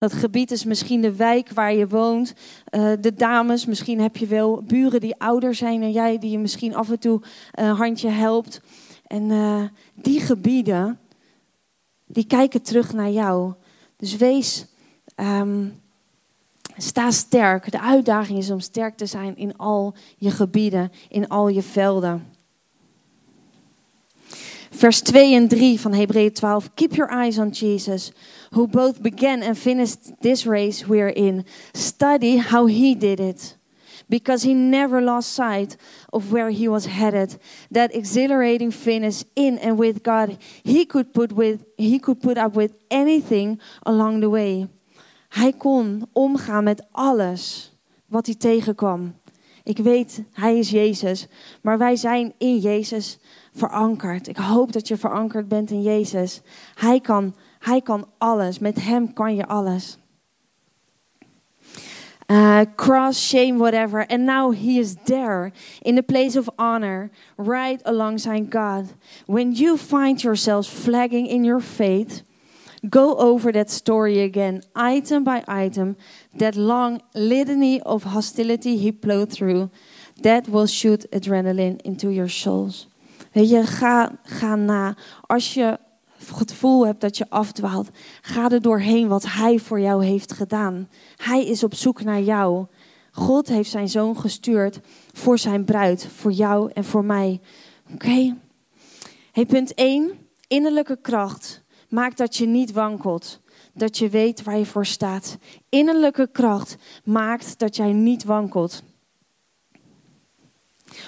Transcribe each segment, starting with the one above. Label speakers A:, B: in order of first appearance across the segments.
A: Dat gebied is misschien de wijk waar je woont. Uh, de dames, misschien heb je wel buren die ouder zijn dan jij, die je misschien af en toe een handje helpt. En uh, die gebieden, die kijken terug naar jou. Dus wees, um, sta sterk. De uitdaging is om sterk te zijn in al je gebieden, in al je velden. Vers 2 en 3 van Hebreeën 12. Keep your eyes on Jesus, who both began and finished this race we're in. Study how he did it. Because he never lost sight of where he was headed. That exhilarating finish in and with God, he could put, with, he could put up with anything along the way. Hij kon omgaan met alles wat hij tegenkwam. Ik weet, hij is Jezus, maar wij zijn in Jezus verankerd. Ik hoop dat je verankerd bent in Jezus. Hij kan, hij kan alles. Met Hem kan je alles. Uh, cross, shame, whatever. And now he is there in the place of honor, right alongside God. When you find yourselves flagging in your faith, go over that story again, item by item, that long litany of hostility he plowed through. That will shoot adrenaline into your souls. Weet je, ga, na. Als je het gevoel hebt dat je afdwaalt, ga er doorheen wat Hij voor jou heeft gedaan. Hij is op zoek naar jou. God heeft zijn zoon gestuurd voor zijn bruid, voor jou en voor mij. Oké? Punt 1. Innerlijke kracht maakt dat je niet wankelt. Dat je weet waar je voor staat. Innerlijke kracht maakt dat jij niet wankelt.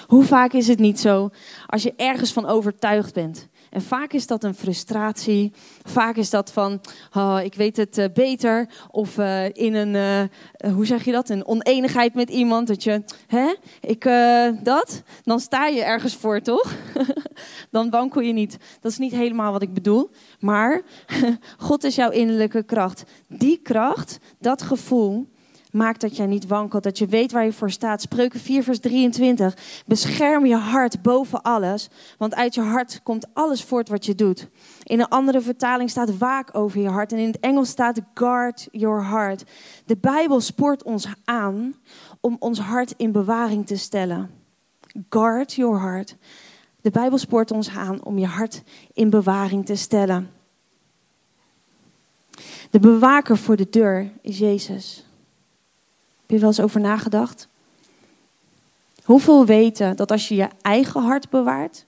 A: Hoe vaak is het niet zo als je ergens van overtuigd bent? En vaak is dat een frustratie. Vaak is dat van, oh, ik weet het uh, beter. Of uh, in een, uh, hoe zeg je dat? Een oneenigheid met iemand. Dat je, hè, ik, dat. Dan sta je ergens voor, toch? dan wankel je niet. Dat is niet helemaal wat ik bedoel. Maar God is jouw innerlijke kracht. Die kracht, dat gevoel, maakt dat jij niet wankelt, dat je weet waar je voor staat. Spreuken 4, vers 23. Bescherm je hart boven alles, want uit je hart komt alles voort wat je doet. In een andere vertaling staat waak over je hart en in het Engels staat guard your heart. De Bijbel spoort ons aan om ons hart in bewaring te stellen. Guard your heart. De Bijbel spoort ons aan om je hart in bewaring te stellen. De bewaker voor de deur is Jezus je wel eens over nagedacht? Hoeveel weten dat als je je eigen hart bewaart,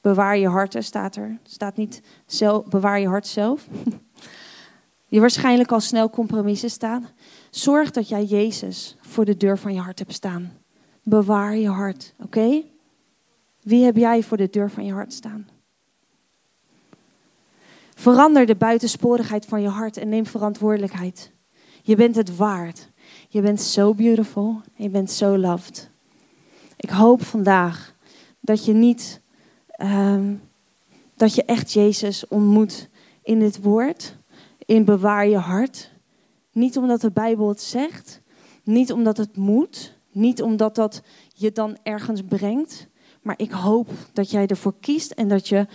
A: bewaar je hart, staat er. staat niet zelf, bewaar je hart zelf. je waarschijnlijk al snel compromissen staan. Zorg dat jij Jezus voor de deur van je hart hebt staan. Bewaar je hart, oké? Wie heb jij voor de deur van je hart staan? Verander de buitensporigheid van je hart en neem verantwoordelijkheid. Je bent het waard. Je bent zo beautiful. Je bent zo loved. Ik hoop vandaag dat je niet, um, dat je echt Jezus ontmoet in dit woord. In bewaar je hart. Niet omdat de Bijbel het zegt. Niet omdat het moet. Niet omdat dat je dan ergens brengt. Maar ik hoop dat jij ervoor kiest en dat je,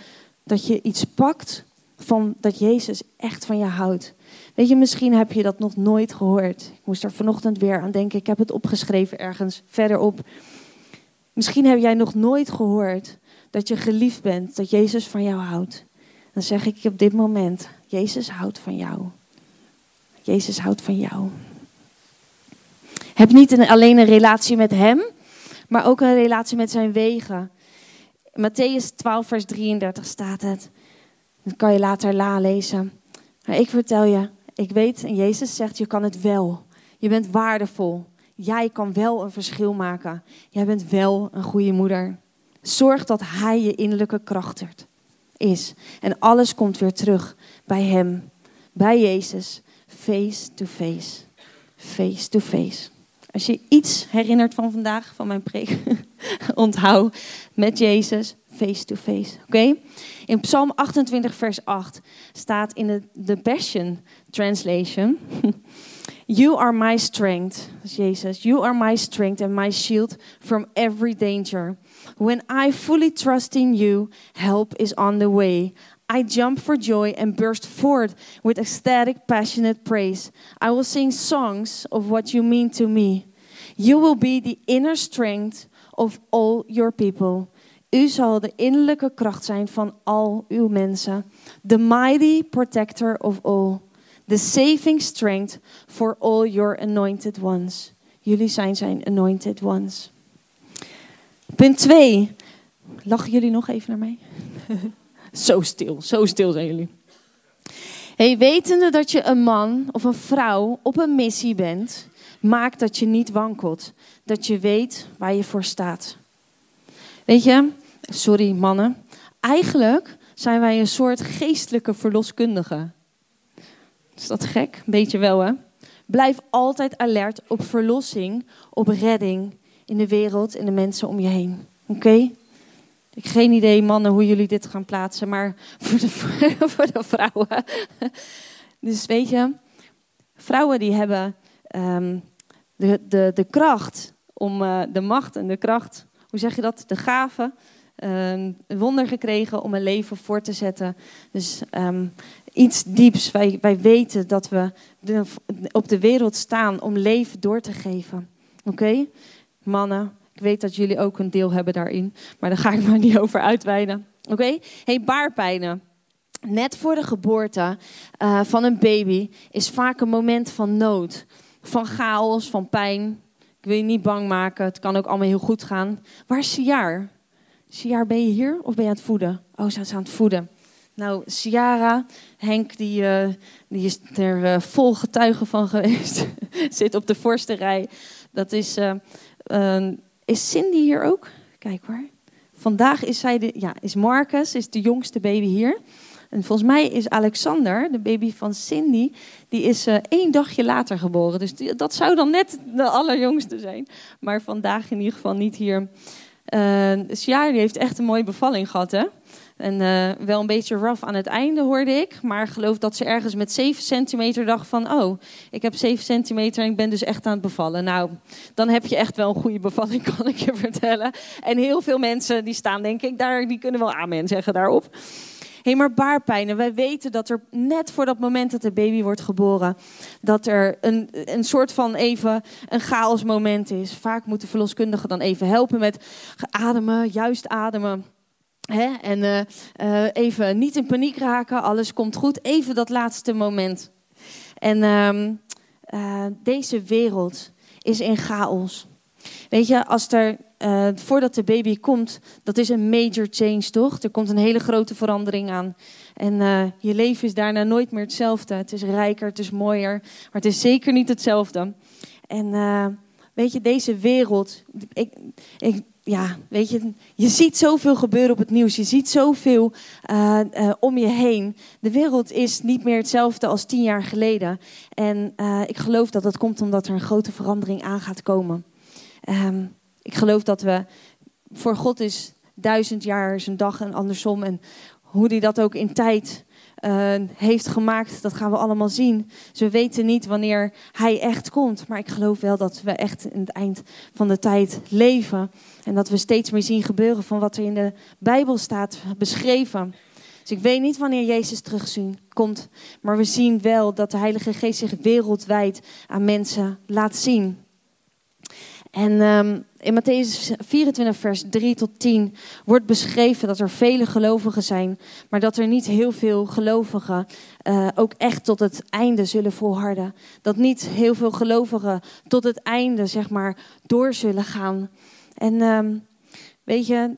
A: dat je iets pakt van dat Jezus echt van je houdt. Weet je, misschien heb je dat nog nooit gehoord. Ik moest er vanochtend weer aan denken. Ik heb het opgeschreven ergens verderop. Misschien heb jij nog nooit gehoord dat je geliefd bent, dat Jezus van jou houdt. Dan zeg ik op dit moment: Jezus houdt van jou. Jezus houdt van jou. Heb niet alleen een relatie met Hem, maar ook een relatie met Zijn wegen. Matthäus 12, vers 33 staat het. Dat kan je later la lezen. Maar ik vertel je, ik weet, en Jezus zegt, je kan het wel. Je bent waardevol. Jij kan wel een verschil maken. Jij bent wel een goede moeder. Zorg dat Hij je innerlijke kracht is. En alles komt weer terug bij Hem, bij Jezus, face to face. Face to face. Als je iets herinnert van vandaag, van mijn preek, onthoud met Jezus, face to face. Oké? In Psalm 28, vers 8 staat in de, de Passion Translation: You are my strength, Jesus. You are my strength and my shield from every danger. When I fully trust in you, help is on the way. I jump for joy and burst forth with ecstatic, passionate praise. I will sing songs of what you mean to me. You will be the inner strength of all your people. U zal de innerlijke kracht zijn van al uw mensen. The mighty protector of all. The saving strength for all your anointed ones. Jullie zijn zijn anointed ones. Punt 2. Lachen jullie nog even naar mij? zo stil, zo stil zijn jullie. Hey, wetende dat je een man of een vrouw op een missie bent, maakt dat je niet wankelt. Dat je weet waar je voor staat. Weet je, sorry mannen, eigenlijk zijn wij een soort geestelijke verloskundigen. Is dat gek? Beetje wel hè? Blijf altijd alert op verlossing, op redding in de wereld en de mensen om je heen. Oké? Ik heb geen idee, mannen, hoe jullie dit gaan plaatsen, maar voor de, voor de vrouwen. Dus weet je, vrouwen die hebben um, de, de, de kracht om uh, de macht en de kracht, hoe zeg je dat, de gave, um, wonder gekregen om een leven voor te zetten. Dus um, iets dieps. Wij, wij weten dat we op de wereld staan om leven door te geven. Oké? Mannen, ik weet dat jullie ook een deel hebben daarin, maar daar ga ik maar niet over uitweiden. Oké? Hey, baarpijnen. Net voor de geboorte uh, van een baby is vaak een moment van nood, van chaos, van pijn. Ik wil je niet bang maken, het kan ook allemaal heel goed gaan. Waar is Siar? Siar, ben je hier of ben je aan het voeden? Oh, ze aan het voeden. Nou, Ciara, Henk, die, uh, die is er uh, vol getuige van geweest. Zit op de voorste rij. Dat is, uh, is Cindy hier ook? Kijk hoor. Vandaag is zij de, ja, is Marcus, is de jongste baby hier. En volgens mij is Alexander, de baby van Cindy, die is één dagje later geboren. Dus die, dat zou dan net de allerjongste zijn. Maar vandaag in ieder geval niet hier. Uh, Ciara die heeft echt een mooie bevalling gehad, hè? En uh, wel een beetje rough aan het einde hoorde ik. Maar geloof dat ze ergens met 7 centimeter dacht van... oh, ik heb 7 centimeter en ik ben dus echt aan het bevallen. Nou, dan heb je echt wel een goede bevalling, kan ik je vertellen. En heel veel mensen die staan denk ik daar, die kunnen wel amen zeggen daarop. Hey, maar baarpijnen. Wij weten dat er net voor dat moment dat de baby wordt geboren, dat er een, een soort van even een chaos moment is. Vaak moeten verloskundigen dan even helpen met ademen, juist ademen. En uh, uh, even niet in paniek raken, alles komt goed. Even dat laatste moment. En um, uh, deze wereld is in chaos. Weet je, als er, voordat de baby komt, dat is een major change, toch? Er komt een hele grote verandering aan. En je leven is daarna nooit meer hetzelfde. Het is rijker, het is mooier, maar het is zeker niet hetzelfde. En weet je, deze wereld, ik, ik, ja, weet je, je ziet zoveel gebeuren op het nieuws. Je ziet zoveel om je heen. De wereld is niet meer hetzelfde als tien jaar geleden. En ik geloof dat dat komt omdat er een grote verandering aan gaat komen. Um, ik geloof dat we, voor God is duizend jaar zijn dag en andersom. En hoe hij dat ook in tijd uh, heeft gemaakt, dat gaan we allemaal zien. Dus we weten niet wanneer hij echt komt. Maar ik geloof wel dat we echt in het eind van de tijd leven. En dat we steeds meer zien gebeuren van wat er in de Bijbel staat beschreven. Dus ik weet niet wanneer Jezus terugzien komt. Maar we zien wel dat de Heilige Geest zich wereldwijd aan mensen laat zien. En um, in Matthäus 24, vers 3 tot 10 wordt beschreven dat er vele gelovigen zijn, maar dat er niet heel veel gelovigen uh, ook echt tot het einde zullen volharden. Dat niet heel veel gelovigen tot het einde, zeg maar, door zullen gaan. En um, weet je,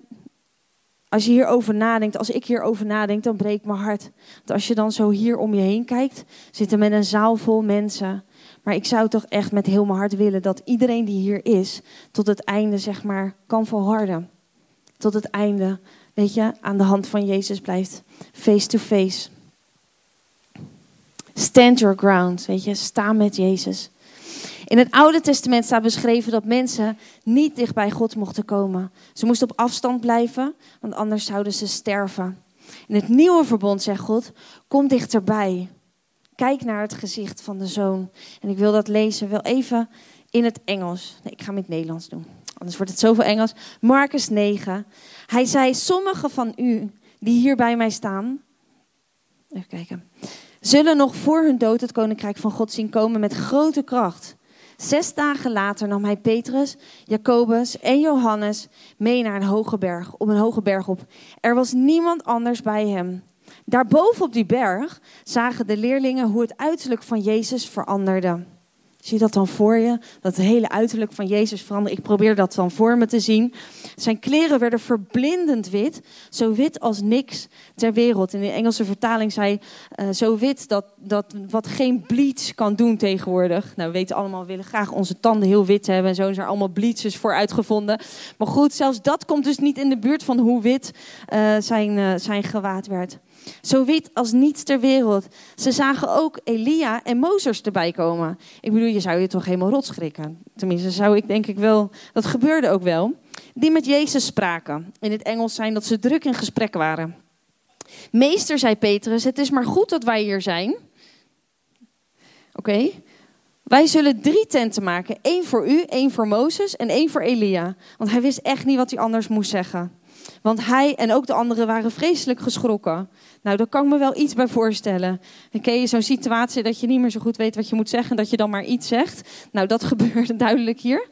A: als je hierover nadenkt, als ik hierover nadenk, dan breekt mijn hart. Want als je dan zo hier om je heen kijkt, zitten met een zaal vol mensen maar ik zou toch echt met heel mijn hart willen dat iedereen die hier is, tot het einde zeg maar kan volharden. Tot het einde, weet je, aan de hand van Jezus blijft. Face to face. Stand your ground, weet je, sta met Jezus. In het Oude Testament staat beschreven dat mensen niet dicht bij God mochten komen. Ze moesten op afstand blijven, want anders zouden ze sterven. In het Nieuwe Verbond zegt God: kom dichterbij. Kijk naar het gezicht van de zoon. En ik wil dat lezen wel even in het Engels. Nee, ik ga hem in het Nederlands doen. Anders wordt het zoveel Engels. Marcus 9. Hij zei: Sommigen van u die hier bij mij staan, even kijken. Zullen nog voor hun dood het koninkrijk van God zien komen met grote kracht. Zes dagen later nam hij Petrus, Jacobus en Johannes mee naar een hoge berg, op een hoge berg op. Er was niemand anders bij hem. Daarboven op die berg zagen de leerlingen hoe het uiterlijk van Jezus veranderde. Zie je dat dan voor je? Dat hele uiterlijk van Jezus veranderde. Ik probeer dat dan voor me te zien. Zijn kleren werden verblindend wit, zo wit als niks ter wereld. In de Engelse vertaling zei uh, zo wit dat, dat wat geen bleach kan doen tegenwoordig. Nou, we weten allemaal, we willen graag onze tanden heel wit hebben. En zo zijn er allemaal bleaches voor uitgevonden. Maar goed, zelfs dat komt dus niet in de buurt van hoe wit uh, zijn, uh, zijn gewaad werd. Zo wit als niets ter wereld. Ze zagen ook Elia en Mozes erbij komen. Ik bedoel, je zou je toch helemaal rot schrikken. Tenminste, zou ik denk ik wel. Dat gebeurde ook wel. Die met Jezus spraken. In het Engels zijn dat ze druk in gesprek waren. Meester, zei Petrus, het is maar goed dat wij hier zijn. Oké. Wij zullen drie tenten maken. één voor u, één voor Mozes en één voor Elia. Want hij wist echt niet wat hij anders moest zeggen. Want hij en ook de anderen waren vreselijk geschrokken. Nou, daar kan ik me wel iets bij voorstellen. Dan ken je zo'n situatie dat je niet meer zo goed weet wat je moet zeggen, dat je dan maar iets zegt. Nou, dat gebeurde duidelijk hier.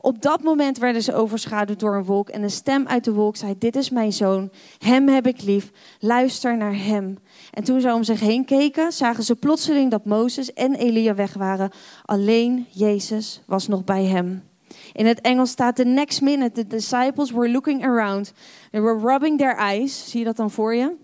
A: Op dat moment werden ze overschaduwd door een wolk en een stem uit de wolk zei: Dit is mijn zoon, hem heb ik lief, luister naar hem. En toen ze om zich heen keken, zagen ze plotseling dat Mozes en Elia weg waren. Alleen Jezus was nog bij hem. In het Engels staat: The next minute the disciples were looking around. They were rubbing their eyes. Zie je dat dan voor je?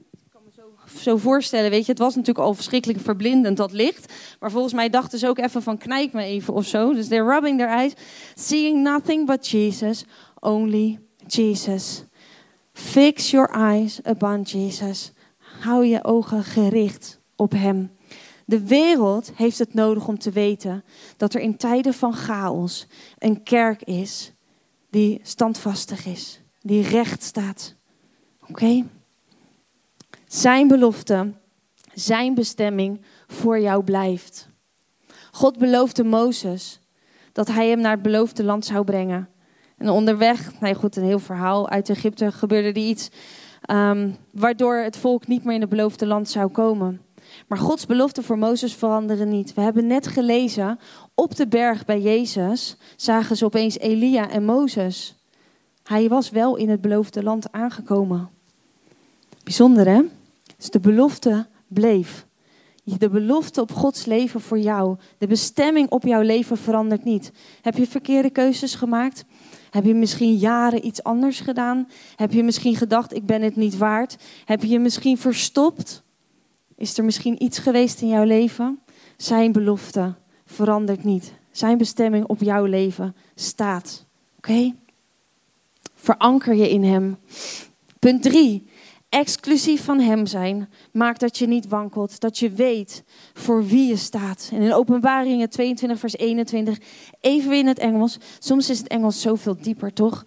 A: Zo voorstellen, weet je, het was natuurlijk al verschrikkelijk verblindend, dat licht. Maar volgens mij dachten ze ook even van, knijp me even of zo. Dus they're rubbing their eyes. Seeing nothing but Jesus, only Jesus. Fix your eyes upon Jesus. Hou je ogen gericht op Hem. De wereld heeft het nodig om te weten dat er in tijden van chaos een kerk is die standvastig is, die recht staat. Oké? Zijn belofte, zijn bestemming voor jou blijft. God beloofde Mozes dat hij hem naar het beloofde land zou brengen. En onderweg, nou goed, een heel verhaal uit Egypte gebeurde er iets um, waardoor het volk niet meer in het beloofde land zou komen. Maar Gods belofte voor Mozes veranderen niet. We hebben net gelezen, op de berg bij Jezus zagen ze opeens Elia en Mozes. Hij was wel in het beloofde land aangekomen. Bijzonder hè? Dus de belofte bleef. De belofte op Gods leven voor jou, de bestemming op jouw leven verandert niet. Heb je verkeerde keuzes gemaakt? Heb je misschien jaren iets anders gedaan? Heb je misschien gedacht, ik ben het niet waard? Heb je je misschien verstopt? Is er misschien iets geweest in jouw leven? Zijn belofte verandert niet. Zijn bestemming op jouw leven staat. Oké? Veranker je in Hem. Punt 3. Exclusief van Hem zijn maakt dat je niet wankelt. Dat je weet voor wie je staat. En in Openbaringen 22, vers 21. Even weer in het Engels. Soms is het Engels zoveel dieper, toch?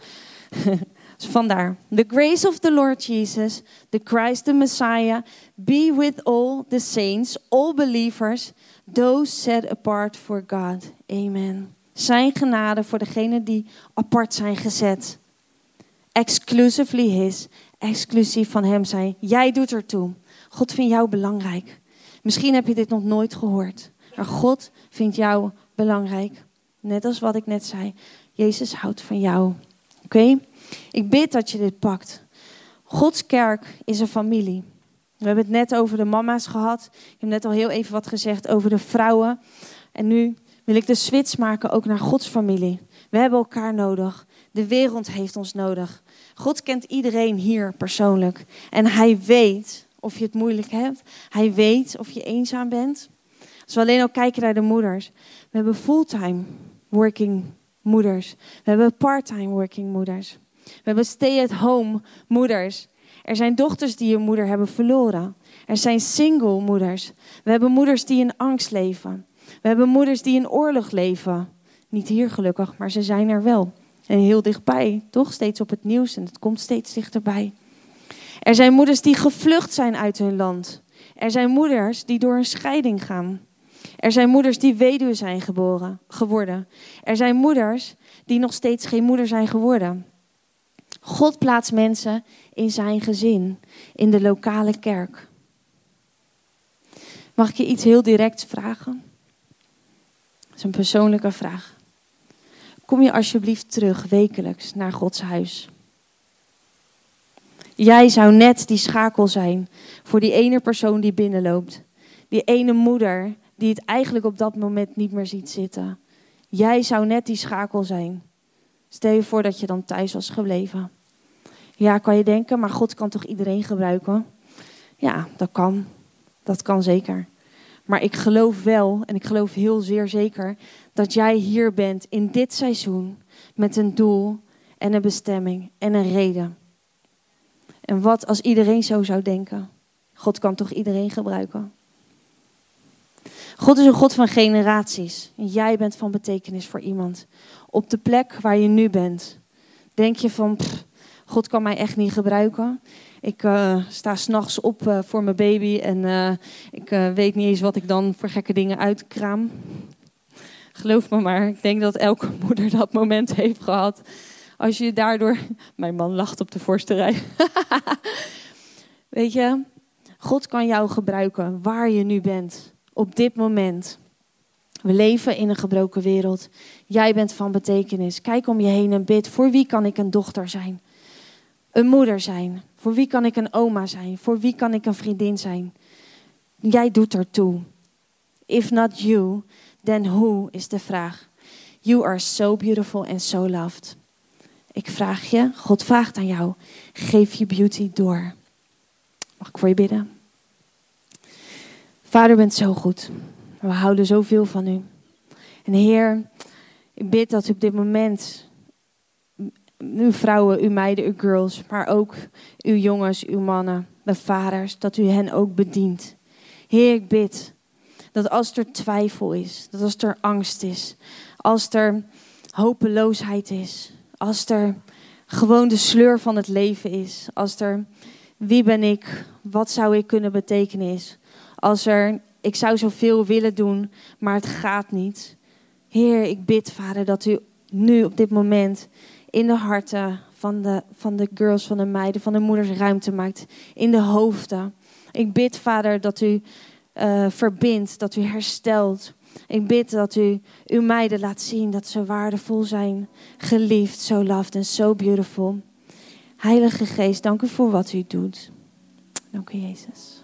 A: vandaar. The grace of the Lord Jesus, the Christ the Messiah, be with all the saints, all believers, those set apart for God. Amen. Zijn genade voor degenen die apart zijn gezet. Exclusively His, exclusief van Hem zijn. Jij doet ertoe. God vindt jou belangrijk. Misschien heb je dit nog nooit gehoord. Maar God vindt jou belangrijk. Net als wat ik net zei. Jezus houdt van jou. Oké? Ik bid dat je dit pakt. Gods kerk is een familie. We hebben het net over de mama's gehad. Ik heb net al heel even wat gezegd over de vrouwen. En nu wil ik de switch maken ook naar Gods familie. We hebben elkaar nodig. De wereld heeft ons nodig. God kent iedereen hier persoonlijk. En hij weet of je het moeilijk hebt. Hij weet of je eenzaam bent. Als we alleen al kijken naar de moeders. We hebben fulltime working moeders. We hebben part-time working moeders. We hebben stay-at-home moeders. Er zijn dochters die hun moeder hebben verloren. Er zijn single moeders. We hebben moeders die in angst leven. We hebben moeders die in oorlog leven. Niet hier gelukkig, maar ze zijn er wel. En heel dichtbij, toch? Steeds op het nieuws en het komt steeds dichterbij. Er zijn moeders die gevlucht zijn uit hun land. Er zijn moeders die door een scheiding gaan. Er zijn moeders die weduwe zijn geboren, geworden. Er zijn moeders die nog steeds geen moeder zijn geworden. God plaatst mensen in zijn gezin, in de lokale kerk. Mag ik je iets heel directs vragen? Dat is een persoonlijke vraag. Kom je alsjeblieft terug wekelijks naar Gods huis? Jij zou net die schakel zijn voor die ene persoon die binnenloopt. Die ene moeder die het eigenlijk op dat moment niet meer ziet zitten. Jij zou net die schakel zijn. Stel je voor dat je dan thuis was gebleven. Ja, kan je denken, maar God kan toch iedereen gebruiken? Ja, dat kan. Dat kan zeker. Maar ik geloof wel, en ik geloof heel zeer zeker, dat jij hier bent in dit seizoen met een doel en een bestemming en een reden. En wat als iedereen zo zou denken? God kan toch iedereen gebruiken? God is een God van generaties. En jij bent van betekenis voor iemand. Op de plek waar je nu bent. Denk je van, God kan mij echt niet gebruiken. Ik uh, sta s'nachts op uh, voor mijn baby en uh, ik weet niet eens wat ik dan voor gekke dingen uitkraam. Geloof me maar, ik denk dat elke moeder dat moment heeft gehad. Als je daardoor. Mijn man lacht op de voorste rij. weet je, God kan jou gebruiken waar je nu bent op dit moment. We leven in een gebroken wereld. Jij bent van betekenis. Kijk om je heen en bid. Voor wie kan ik een dochter zijn? Een moeder zijn? Voor wie kan ik een oma zijn? Voor wie kan ik een vriendin zijn? Jij doet ertoe. If not you, then who is de vraag. You are so beautiful and so loved. Ik vraag je, God vraagt aan jou, geef je beauty door. Mag ik voor je bidden? Vader, bent zo goed. We houden zoveel van u. En Heer, ik bid dat u op dit moment uw vrouwen, uw meiden, uw girls, maar ook uw jongens, uw mannen, de vaders, dat u hen ook bedient. Heer, ik bid dat als er twijfel is, dat als er angst is, als er hopeloosheid is, als er gewoon de sleur van het leven is, als er wie ben ik, wat zou ik kunnen betekenen is, als er, ik zou zoveel willen doen, maar het gaat niet. Heer, ik bid, Vader, dat u nu op dit moment in de harten van de, van de girls, van de meiden, van de moeders ruimte maakt. In de hoofden. Ik bid, Vader, dat u uh, verbindt, dat u herstelt. Ik bid dat u uw meiden laat zien dat ze waardevol zijn, geliefd, zo loved en so beautiful. Heilige Geest, dank u voor wat u doet. Dank u, Jezus.